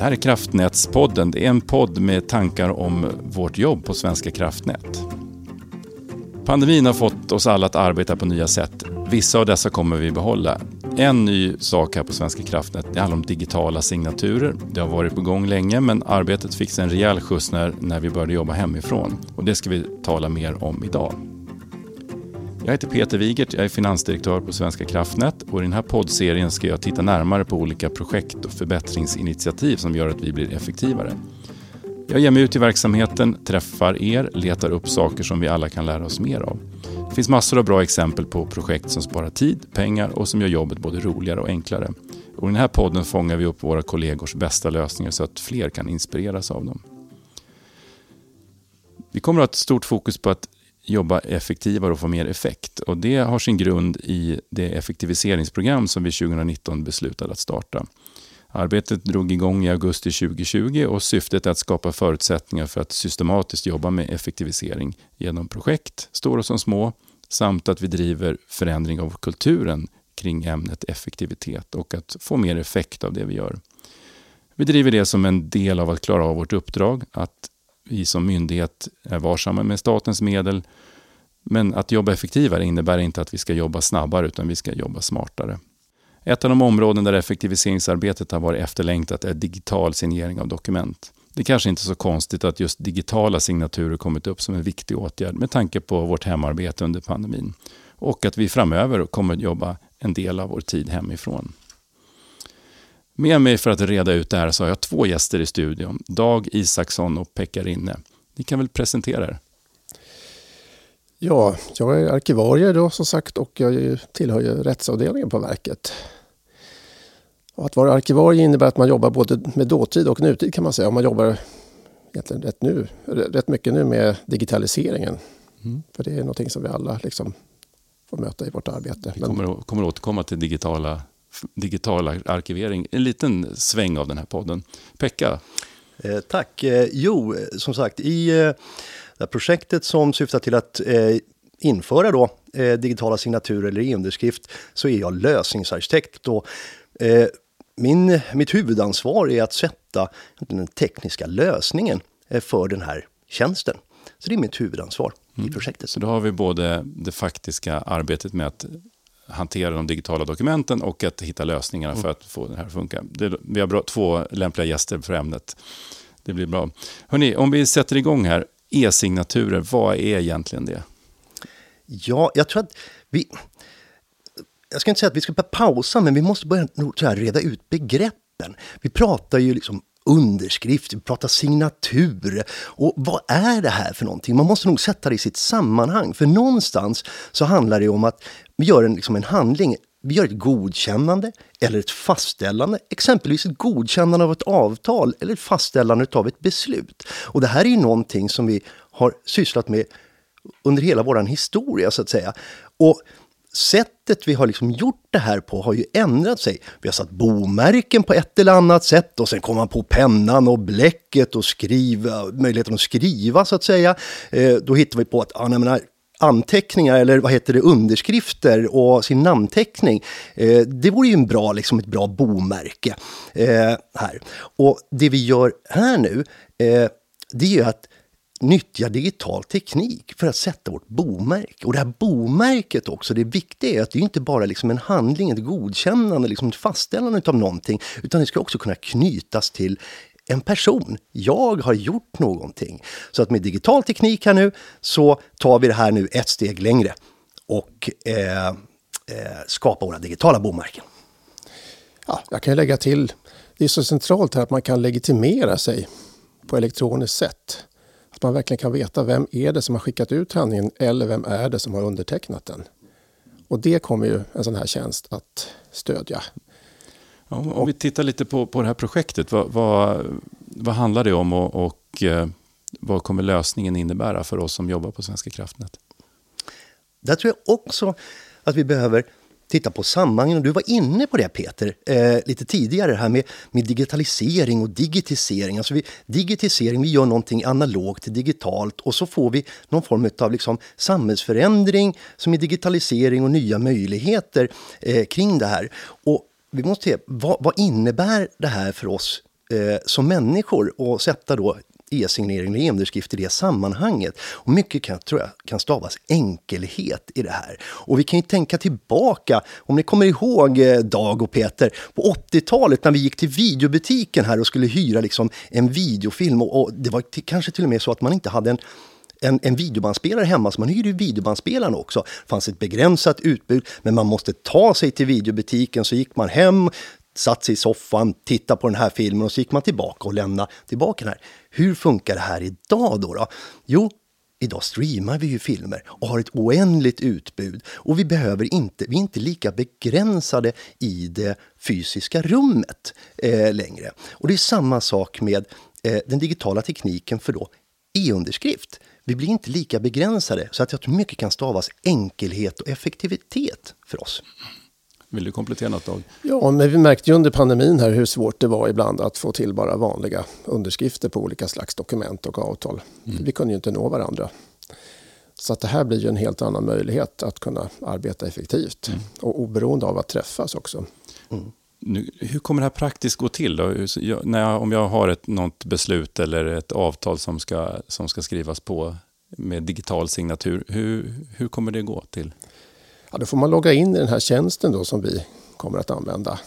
Det här är Kraftnätspodden. Det är en podd med tankar om vårt jobb på Svenska kraftnät. Pandemin har fått oss alla att arbeta på nya sätt. Vissa av dessa kommer vi behålla. En ny sak här på Svenska kraftnät det handlar om digitala signaturer. Det har varit på gång länge men arbetet fick sig en rejäl skjuts när, när vi började jobba hemifrån. Och det ska vi tala mer om idag. Jag heter Peter Wigert, jag är finansdirektör på Svenska kraftnät och i den här poddserien ska jag titta närmare på olika projekt och förbättringsinitiativ som gör att vi blir effektivare. Jag ger mig ut i verksamheten, träffar er, letar upp saker som vi alla kan lära oss mer av. Det finns massor av bra exempel på projekt som sparar tid, pengar och som gör jobbet både roligare och enklare. Och I den här podden fångar vi upp våra kollegors bästa lösningar så att fler kan inspireras av dem. Vi kommer att ha ett stort fokus på att jobba effektivare och få mer effekt. Och Det har sin grund i det effektiviseringsprogram som vi 2019 beslutade att starta. Arbetet drog igång i augusti 2020 och syftet är att skapa förutsättningar för att systematiskt jobba med effektivisering genom projekt, stora som små, samt att vi driver förändring av kulturen kring ämnet effektivitet och att få mer effekt av det vi gör. Vi driver det som en del av att klara av vårt uppdrag, att vi som myndighet är varsamma med statens medel. Men att jobba effektivare innebär inte att vi ska jobba snabbare utan vi ska jobba smartare. Ett av de områden där effektiviseringsarbetet har varit efterlängtat är digital signering av dokument. Det är kanske inte är så konstigt att just digitala signaturer kommit upp som en viktig åtgärd med tanke på vårt hemarbete under pandemin och att vi framöver kommer att jobba en del av vår tid hemifrån. Med mig för att reda ut det här så har jag två gäster i studion. Dag Isaksson och Pekka Rinne. Ni kan väl presentera er? Ja, jag är arkivarie då som sagt och jag tillhör ju rättsavdelningen på verket. Och att vara arkivarie innebär att man jobbar både med dåtid och nutid kan man säga. Och man jobbar egentligen rätt, nu, rätt mycket nu med digitaliseringen. Mm. För det är någonting som vi alla liksom får möta i vårt arbete. Vi kommer, Men, kommer återkomma till digitala digital arkivering. En liten sväng av den här podden. Pekka? Eh, tack. Eh, jo, som sagt, i eh, det här projektet som syftar till att införa då, digitala signaturer eller e-underskrift så är jag lösningsarkitekt. Och, min, mitt huvudansvar är att sätta den tekniska lösningen för den här tjänsten. Så det är mitt huvudansvar mm. i projektet. Så då har vi både det faktiska arbetet med att hantera de digitala dokumenten och att hitta lösningarna mm. för att få det här att funka. Det, vi har bra, två lämpliga gäster för ämnet. Det blir bra. Hörrni, om vi sätter igång här. E-signaturer, vad är egentligen det? Ja, jag tror att vi... Jag ska inte säga att vi ska pausa, men vi måste börja här, reda ut begreppen. Vi pratar ju liksom underskrift, vi pratar signatur. Och vad är det här för någonting? Man måste nog sätta det i sitt sammanhang. För någonstans så handlar det om att vi gör en, liksom en handling, vi gör ett godkännande eller ett fastställande, exempelvis ett godkännande av ett avtal eller ett fastställande av ett beslut. Och det här är ju någonting som vi har sysslat med under hela vår historia så att säga. Och sättet vi har liksom gjort det här på har ju ändrat sig. Vi har satt bomärken på ett eller annat sätt och sen kom man på pennan och bläcket och skriva, möjligheten att skriva så att säga. Eh, då hittar vi på att ah, nej, anteckningar eller vad heter det, underskrifter och sin namnteckning. Eh, det vore ju en bra, liksom ett bra bomärke eh, här. Och det vi gör här nu, eh, det är ju att nyttja digital teknik för att sätta vårt bomärke. Och det här bomärket också, det viktiga är att det är inte bara liksom en handling, ett godkännande, liksom ett fastställande av någonting, utan det ska också kunna knytas till en person. Jag har gjort någonting. Så att med digital teknik här nu så tar vi det här nu ett steg längre och eh, eh, skapar våra digitala bomärken. Ja, jag kan lägga till, det är så centralt här att man kan legitimera sig på elektroniskt sätt. Att man verkligen kan veta vem är det som har skickat ut handlingen eller vem är det som har undertecknat den. Och det kommer ju en sån här tjänst att stödja. Ja, om vi tittar lite på, på det här projektet, vad, vad, vad handlar det om och, och eh, vad kommer lösningen innebära för oss som jobbar på Svenska kraftnät? Där tror jag också att vi behöver titta på sammanhangen. Du var inne på det Peter, eh, lite tidigare här med, med digitalisering och digitisering. Alltså vi, digitisering, vi gör någonting analogt till digitalt och så får vi någon form av liksom samhällsförändring som är digitalisering och nya möjligheter eh, kring det här. Och vi måste se, vad, vad innebär det här för oss eh, som människor och sätta då e-signering eller e-underskrift i det sammanhanget. Och mycket kan, tror jag kan stavas enkelhet i det här. Och vi kan ju tänka tillbaka, om ni kommer ihåg eh, Dag och Peter, på 80-talet när vi gick till videobutiken här och skulle hyra liksom en videofilm. Och, och det var kanske till och med så att man inte hade en en, en videobandspelare hemma, så man hyrde ju videobandspelaren också. Det fanns ett begränsat utbud, men man måste ta sig till videobutiken. Så gick man hem, satt sig i soffan, tittade på den här filmen och så gick man tillbaka och lämnade tillbaka den här. Hur funkar det här idag då? då? Jo, Idag streamar vi ju filmer och har ett oändligt utbud och vi behöver inte, vi är inte lika begränsade i det fysiska rummet eh, längre. Och det är samma sak med eh, den digitala tekniken för då e-underskrift. Vi blir inte lika begränsade så att jag tror mycket kan stavas enkelhet och effektivitet för oss. Vill du komplettera något Dag? Ja, men vi märkte ju under pandemin här hur svårt det var ibland att få till bara vanliga underskrifter på olika slags dokument och avtal. Mm. Vi kunde ju inte nå varandra. Så att det här blir ju en helt annan möjlighet att kunna arbeta effektivt mm. och oberoende av att träffas också. Mm. Nu, hur kommer det här praktiskt gå till? Då? Jag, när jag, om jag har ett något beslut eller ett avtal som ska, som ska skrivas på med digital signatur, hur, hur kommer det gå till? Ja, då får man logga in i den här tjänsten då som vi kommer att använda.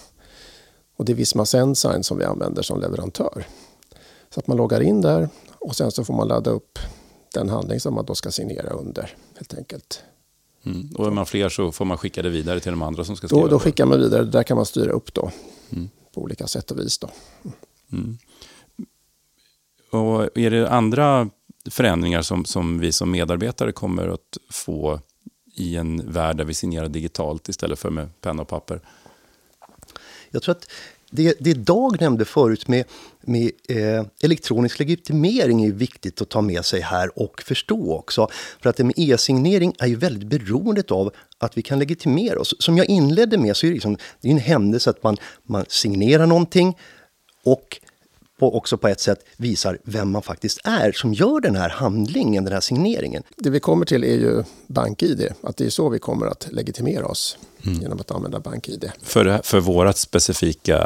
Och det är Visma Sendsign som vi använder som leverantör. Så att man loggar in där och sen så får man ladda upp den handling som man då ska signera under helt enkelt. Mm. Och är man fler så får man skicka det vidare till de andra som ska skriva? Då, då skickar man vidare, där kan man styra upp då mm. på olika sätt och vis. Då. Mm. Och är det andra förändringar som, som vi som medarbetare kommer att få i en värld där vi signerar digitalt istället för med penna och papper. Jag tror att det, det Dag nämnde förut med, med eh, elektronisk legitimering är viktigt att ta med sig här och förstå också. För att det med e-signering är ju väldigt beroende av att vi kan legitimera oss. Som jag inledde med så är det, liksom, det är en händelse att man, man signerar någonting och och också på ett sätt visar vem man faktiskt är som gör den här handlingen, den här signeringen. Det vi kommer till är ju BankID, att det är så vi kommer att legitimera oss mm. genom att använda BankID. För, för vårat specifika,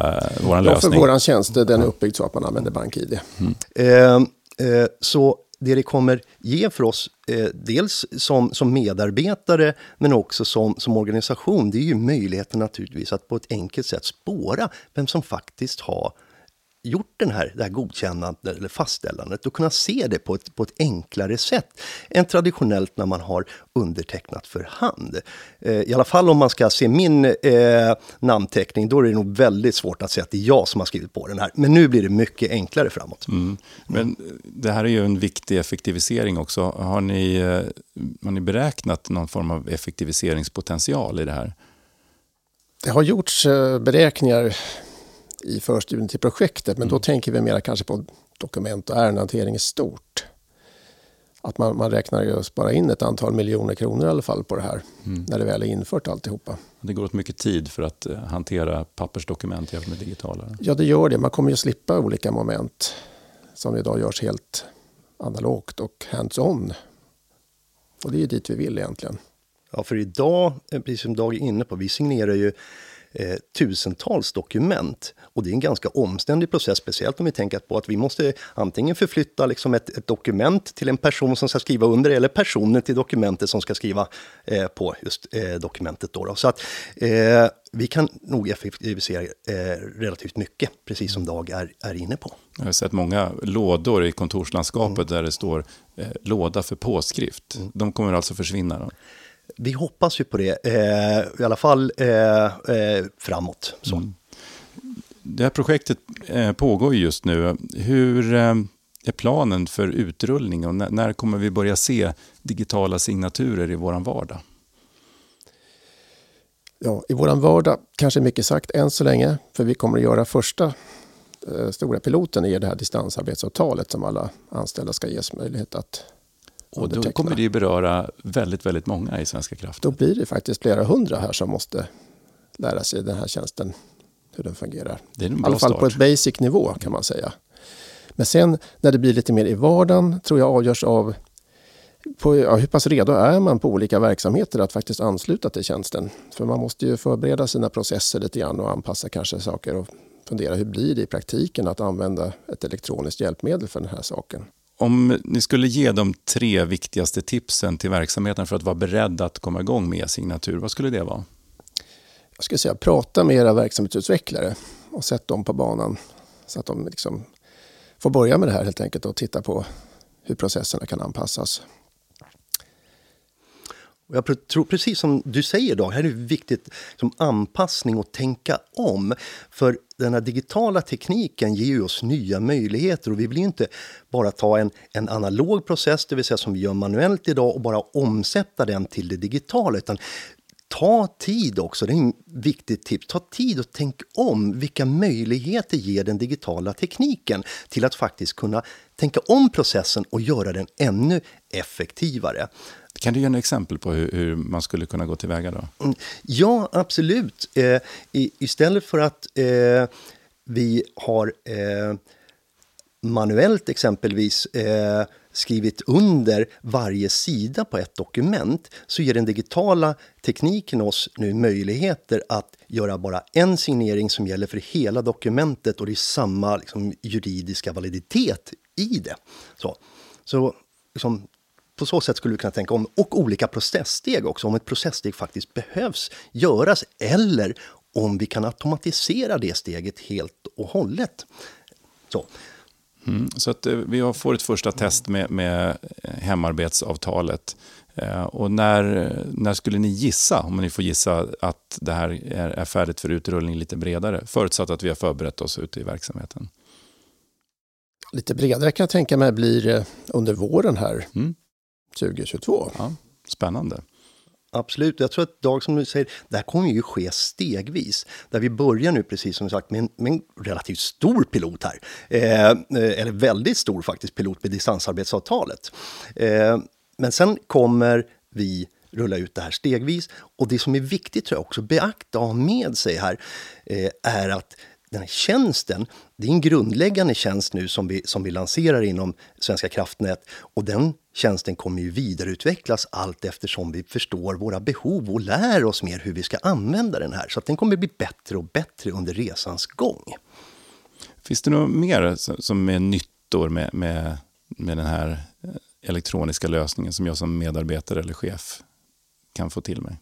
våran ja, lösning? för våran tjänst, den är uppbyggd så att man använder BankID. Mm. Eh, eh, så det det kommer ge för oss, eh, dels som, som medarbetare men också som, som organisation, det är ju möjligheten naturligtvis att på ett enkelt sätt spåra vem som faktiskt har gjort den här, det här godkännandet eller fastställandet och kunna se det på ett, på ett enklare sätt än traditionellt när man har undertecknat för hand. Eh, I alla fall om man ska se min eh, namnteckning, då är det nog väldigt svårt att se att det är jag som har skrivit på den här. Men nu blir det mycket enklare framåt. Mm. Men det här är ju en viktig effektivisering också. Har ni, eh, har ni beräknat någon form av effektiviseringspotential i det här? Det har gjorts eh, beräkningar i förstudien till projektet. Men mm. då tänker vi mer kanske på dokument och ärendehantering i stort. Att man, man räknar ju spara in ett antal miljoner kronor i alla fall på det här. Mm. När det väl är infört alltihopa. Det går åt mycket tid för att eh, hantera pappersdokument jämfört med digitala? Ja, det gör det. Man kommer ju slippa olika moment som idag görs helt analogt och hands-on. Och det är ju dit vi vill egentligen. Ja, för idag, eh, precis som Dag är inne på, vi signerar ju eh, tusentals dokument. Och det är en ganska omständig process, speciellt om vi tänker på att vi måste antingen förflytta liksom ett, ett dokument till en person som ska skriva under eller personer till dokumentet som ska skriva eh, på just eh, dokumentet. Då, då. Så att eh, vi kan nog effektivisera eh, relativt mycket, precis som Dag är, är inne på. Jag har sett många lådor i kontorslandskapet mm. där det står eh, låda för påskrift. Mm. De kommer alltså försvinna? Då vi hoppas ju på det, eh, i alla fall eh, eh, framåt. Så. Mm. Det här projektet eh, pågår just nu. Hur eh, är planen för utrullning och när, när kommer vi börja se digitala signaturer i vår vardag? Ja, I vår vardag kanske mycket sagt än så länge, för vi kommer att göra första eh, stora piloten i det här distansarbetsavtalet som alla anställda ska ges möjlighet att och då kommer det ju beröra väldigt, väldigt många i Svenska kraft. Då blir det faktiskt flera hundra här som måste lära sig den här tjänsten, hur den fungerar. Det är I alla fall start. på ett basic nivå kan man säga. Men sen när det blir lite mer i vardagen tror jag avgörs av på, ja, hur pass redo är man på olika verksamheter att faktiskt ansluta till tjänsten. För man måste ju förbereda sina processer lite grann och anpassa kanske saker och fundera hur blir det i praktiken att använda ett elektroniskt hjälpmedel för den här saken. Om ni skulle ge de tre viktigaste tipsen till verksamheten för att vara beredd att komma igång med signatur, vad skulle det vara? Jag skulle säga prata med era verksamhetsutvecklare och sätt dem på banan så att de liksom får börja med det här helt enkelt och titta på hur processerna kan anpassas. Jag tror precis som du säger då, här är det viktigt som anpassning och tänka om. För den här digitala tekniken ger ju oss nya möjligheter och vi vill ju inte bara ta en, en analog process, det vill säga som vi gör manuellt idag och bara omsätta den till det digitala. Utan ta tid också, det är ett viktigt tips. Ta tid och tänk om. Vilka möjligheter ger den digitala tekniken till att faktiskt kunna tänka om processen och göra den ännu effektivare? Kan du ge några exempel på hur, hur, man skulle kunna gå tillväga då? Mm, ja, absolut. Eh, i, istället för att eh, vi har eh, manuellt exempelvis eh, skrivit under varje sida på ett dokument så ger den digitala tekniken oss nu möjligheter att göra bara en signering som gäller för hela dokumentet och det är samma liksom, juridiska validitet i det. Så, så liksom, på så sätt skulle vi kunna tänka om. Och olika processsteg också, om ett processsteg faktiskt behövs göras eller om vi kan automatisera det steget helt och hållet. Så. Mm, så att eh, vi får ett första test med, med hemarbetsavtalet. Eh, och när, när skulle ni gissa, om ni får gissa, att det här är, är färdigt för utrullning lite bredare? Förutsatt att vi har förberett oss ute i verksamheten. Lite bredare kan jag tänka mig blir under våren här. Mm. 2022. Ja, spännande. Absolut. Jag tror att Dag, som du säger, det här kommer ju ske stegvis. Där vi börjar nu, precis som sagt, med en, med en relativt stor pilot här. Eh, eh eller väldigt stor faktiskt, pilot med distansarbetsavtalet. Eh, men sen kommer vi rulla ut det här stegvis. Och det som är viktigt tror jag också beakta och ha med sig här eh, är att den här tjänsten, det är en grundläggande tjänst nu som vi, som vi lanserar inom Svenska kraftnät och den tjänsten kommer ju vidareutvecklas allt eftersom vi förstår våra behov och lär oss mer hur vi ska använda den här. Så att den kommer bli bättre och bättre under resans gång. Finns det något mer som är nyttor med, med, med den här eh, elektroniska lösningen som jag som medarbetare eller chef kan få till mig?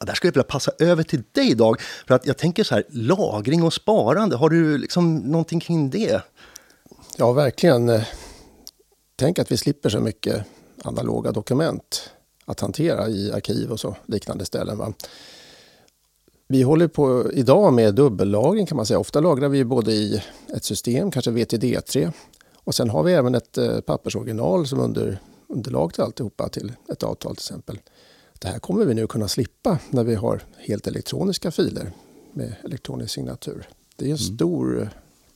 Ja, där skulle jag vilja passa över till dig idag. För att jag tänker så här, lagring och sparande, har du liksom någonting kring det? Ja, verkligen. Tänk att vi slipper så mycket analoga dokument att hantera i arkiv och så liknande ställen. Va? Vi håller på idag med dubbellagring kan man säga. Ofta lagrar vi både i ett system, kanske VTD3. Och sen har vi även ett eh, pappersoriginal som under, underlag till alltihopa till ett avtal till exempel. Det här kommer vi nu kunna slippa när vi har helt elektroniska filer med elektronisk signatur. Det är en mm. stor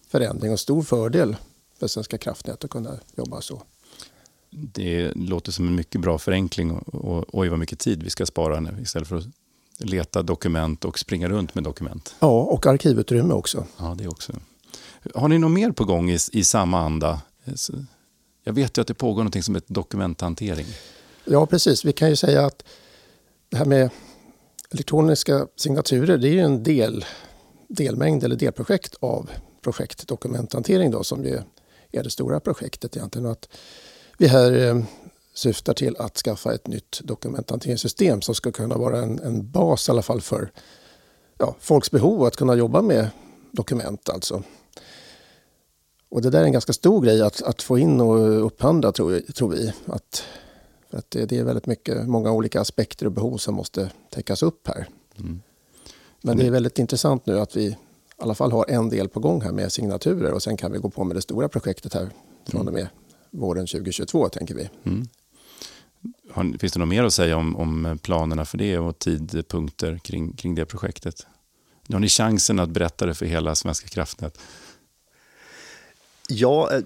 förändring och stor fördel för Svenska kraftnät att kunna jobba så. Det låter som en mycket bra förenkling och, oj vad mycket tid vi ska spara nu istället för att leta dokument och springa runt med dokument. Ja, och arkivutrymme också. Ja, det också. Har ni något mer på gång i, i samma anda? Jag vet ju att det pågår något som heter dokumenthantering. Ja, precis. Vi kan ju säga att det här med elektroniska signaturer det är ju en del, delmängd eller delprojekt av projekt dokumenthantering då, som ju är det stora projektet egentligen. att vi här eh, syftar till att skaffa ett nytt dokumenthanteringssystem som ska kunna vara en, en bas i alla fall för ja, folks behov att kunna jobba med dokument alltså. Och det där är en ganska stor grej att, att få in och upphandla tror, tror vi. Att för att det, det, är väldigt mycket, många olika aspekter och behov som måste täckas upp här. Mm. Men det är väldigt intressant nu att vi i alla fall har en del på gång här med signaturer och sen kan vi gå på med det stora projektet här från och med våren 2022 tänker vi. Mm. Finns det något mer att säga om, om, planerna för det och tidpunkter kring, kring det projektet? Nu har ni chansen att berätta det för hela Svenska kraftnät. Ja, eh,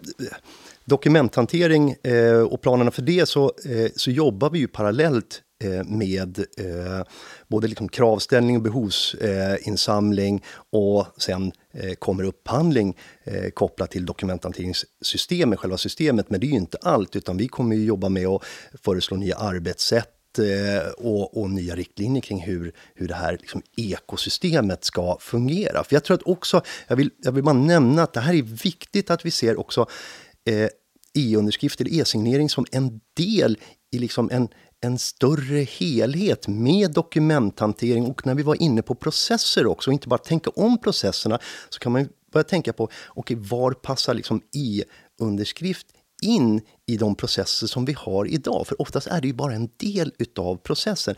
dokumenthantering eh, och planerna för det så, eh, så jobbar vi ju parallellt Eh, med eh, både liksom kravställning och behovsinsamling och sen eh, kommer upphandling kopplat till dokumenthanteringssystemet, själva systemet. Men det är ju inte allt, utan vi kommer ju jobba med att föreslå nya arbetssätt och, och, nya riktlinjer kring hur, hur det här liksom, ekosystemet ska fungera. För jag tror att också, jag vill, jag vill bara nämna att det här är viktigt att vi ser också eh, e-underskrift eller e-signering som en del i liksom en, en större helhet med dokumenthantering och när vi var inne på processer också, och inte bara tänka om processerna, så kan man börja tänka på okay, var passar liksom e-underskrift in i de processer som vi har idag? För oftast är det ju bara en del utav processen.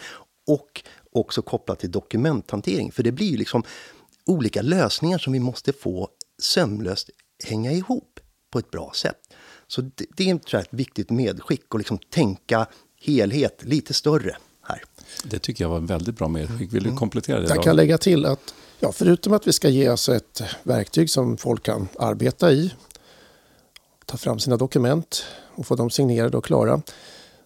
Och också kopplat till dokumenthantering, för det blir ju liksom olika lösningar som vi måste få sömlöst hänga ihop på ett bra sätt. Så det, det är tror jag, ett viktigt medskick att liksom tänka helhet lite större här. Det tycker jag var väldigt bra medskick. Vill du mm. komplettera det? Jag kan lägga till att ja, förutom att vi ska ge oss ett verktyg som folk kan arbeta i, ta fram sina dokument och få dem signerade och klara,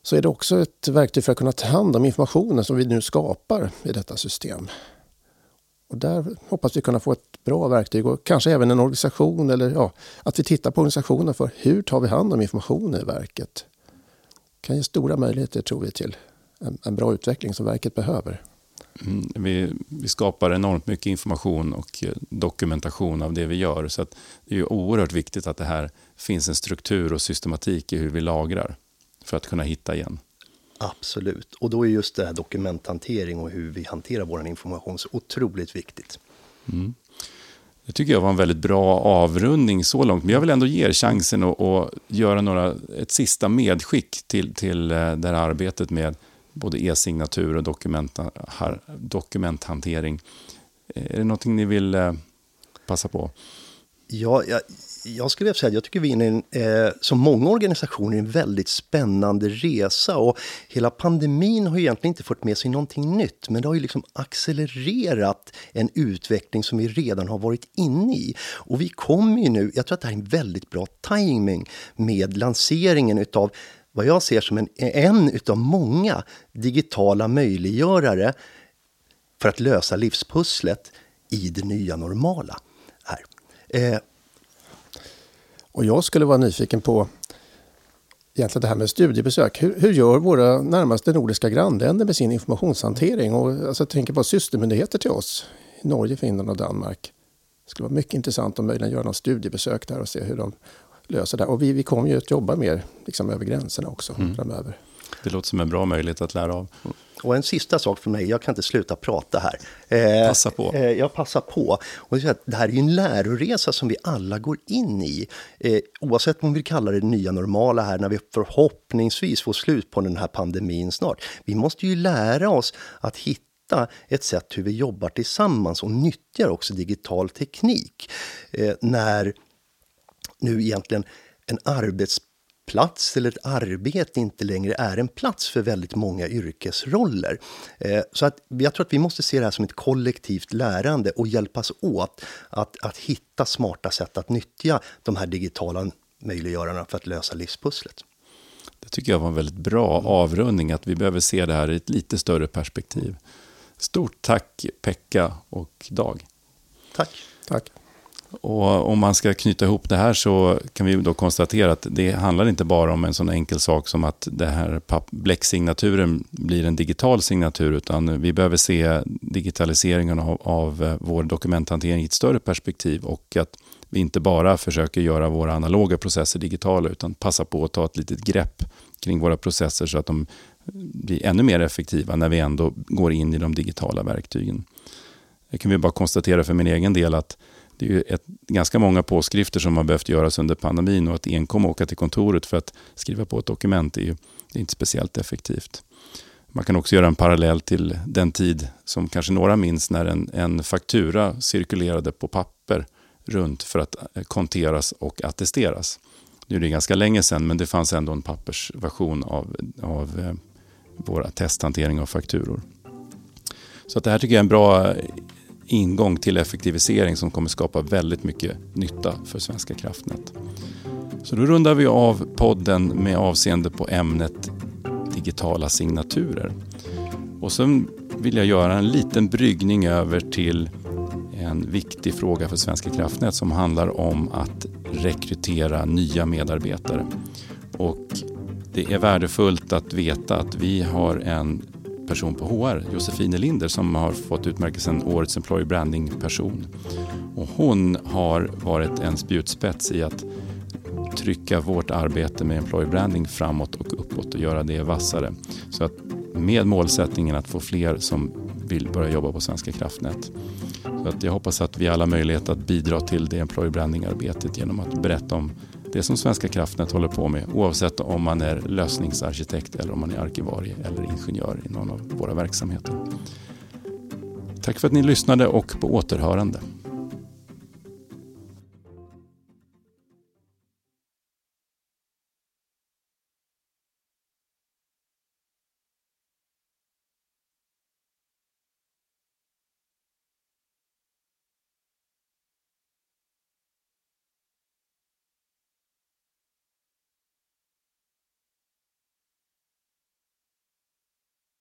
så är det också ett verktyg för att kunna ta hand om informationen som vi nu skapar i detta system. Och där hoppas vi kunna få ett bra verktyg och kanske även en organisation eller ja, att vi tittar på organisationen för hur tar vi hand om informationen i verket. Kan ge stora möjligheter tror vi till en, en bra utveckling som verket behöver. Mm, vi, vi, skapar enormt mycket information och eh, dokumentation av det vi gör. Så det är oerhört viktigt att det här finns en struktur och systematik i hur vi lagrar för att kunna hitta igen. Absolut, och då är just det här dokumenthantering och hur vi hanterar vår information så otroligt viktigt. Mm. Det tycker jag var en väldigt bra avrundning så långt. Men jag vill ändå ge er chansen att, att göra några, ett sista medskick till, till eh, det här arbetet med både e-signatur och dokument, dokumenthantering. Eh, är det någonting ni vill eh, passa på? Ja, jag, jag skulle säga att jag tycker vi är inne i en, eh, som många organisationer, en väldigt spännande resa. Och hela pandemin har ju egentligen inte fört med sig någonting nytt, men det har ju liksom accelererat en utveckling som vi redan har varit inne i. Och vi kommer ju nu, jag tror att det här är en väldigt bra timing med lanseringen utav vad jag ser som en, en utav många digitala möjliggörare för att lösa livspusslet i det nya normala. Här. Eh, och jag skulle vara nyfiken på egentligen det här med studiebesök. Hur, hur gör våra närmaste nordiska grannländer med sin informationshantering? Och, alltså, jag tänker på systermyndigheter till oss i Norge, Finland och Danmark. Det skulle vara mycket intressant att möjligen göra något studiebesök där och se hur de löser det. Och vi, vi kommer ju att jobba mer liksom, över gränserna också mm. framöver. Det låter som en bra möjlighet att lära av. Och en sista sak för mig, jag kan inte sluta prata här. Eh, Passa på. Eh, jag passar på. Och det här är ju en läroresa som vi alla går in i. Eh, oavsett om vi kallar det nya normala här, när vi förhoppningsvis får slut på den här pandemin snart. Vi måste ju lära oss att hitta ett sätt hur vi jobbar tillsammans och nyttjar också digital teknik. Eh, när nu egentligen en arbets plats eller ett arbete inte längre är en plats för väldigt många yrkesroller. Eh, så att jag tror att vi måste se det här som ett kollektivt lärande och hjälpas åt att, att hitta smarta sätt att nyttja de här digitala möjliggörarna för att lösa livspusslet. Det tycker jag var en väldigt bra avrundning, att vi behöver se det här i ett lite större perspektiv. Stort tack Pekka och Dag. Tack. Tack. Och om man ska knyta ihop det här så kan vi då konstatera att det handlar inte bara om en sån enkel sak som att det här bläcksignaturen blir en digital signatur, utan vi behöver se digitaliseringen av, av eh, vår dokumenthantering i ett större perspektiv och att vi inte bara försöker göra våra analoga processer digitala, utan passa på att ta ett litet grepp kring våra processer så att de blir ännu mer effektiva när vi ändå går in i de digitala verktygen. Det kan vi bara konstatera för min egen del att det är ju ett, ganska många påskrifter som har behövt göras under pandemin och att enkom åka till kontoret för att skriva på ett dokument är ju är inte speciellt effektivt. Man kan också göra en parallell till den tid som kanske några minns när en, en faktura cirkulerade på papper runt för att eh, konteras och attesteras. Nu är det ganska länge sedan, men det fanns ändå en pappersversion av, av eh, vår testhantering av fakturor. Så att det här tycker jag är en bra eh, ingång till effektivisering som kommer skapa väldigt mycket nytta för Svenska kraftnät. Så då rundar vi av podden med avseende på ämnet digitala signaturer. Och sen vill jag göra en liten bryggning över till en viktig fråga för Svenska kraftnät som handlar om att rekrytera nya medarbetare. Och det är värdefullt att veta att vi har en person på HR, Josefine Linder, som har fått utmärkelsen Årets Employer Branding-person. Och hon har varit en spjutspets i att trycka vårt arbete med employer branding framåt och uppåt och göra det vassare. Så att med målsättningen att få fler som vill börja jobba på Svenska kraftnät. Så att jag hoppas att vi alla har möjlighet att bidra till det employer branding-arbetet genom att berätta om det som Svenska kraftnät håller på med oavsett om man är lösningsarkitekt eller om man är arkivarie eller ingenjör i någon av våra verksamheter. Tack för att ni lyssnade och på återhörande.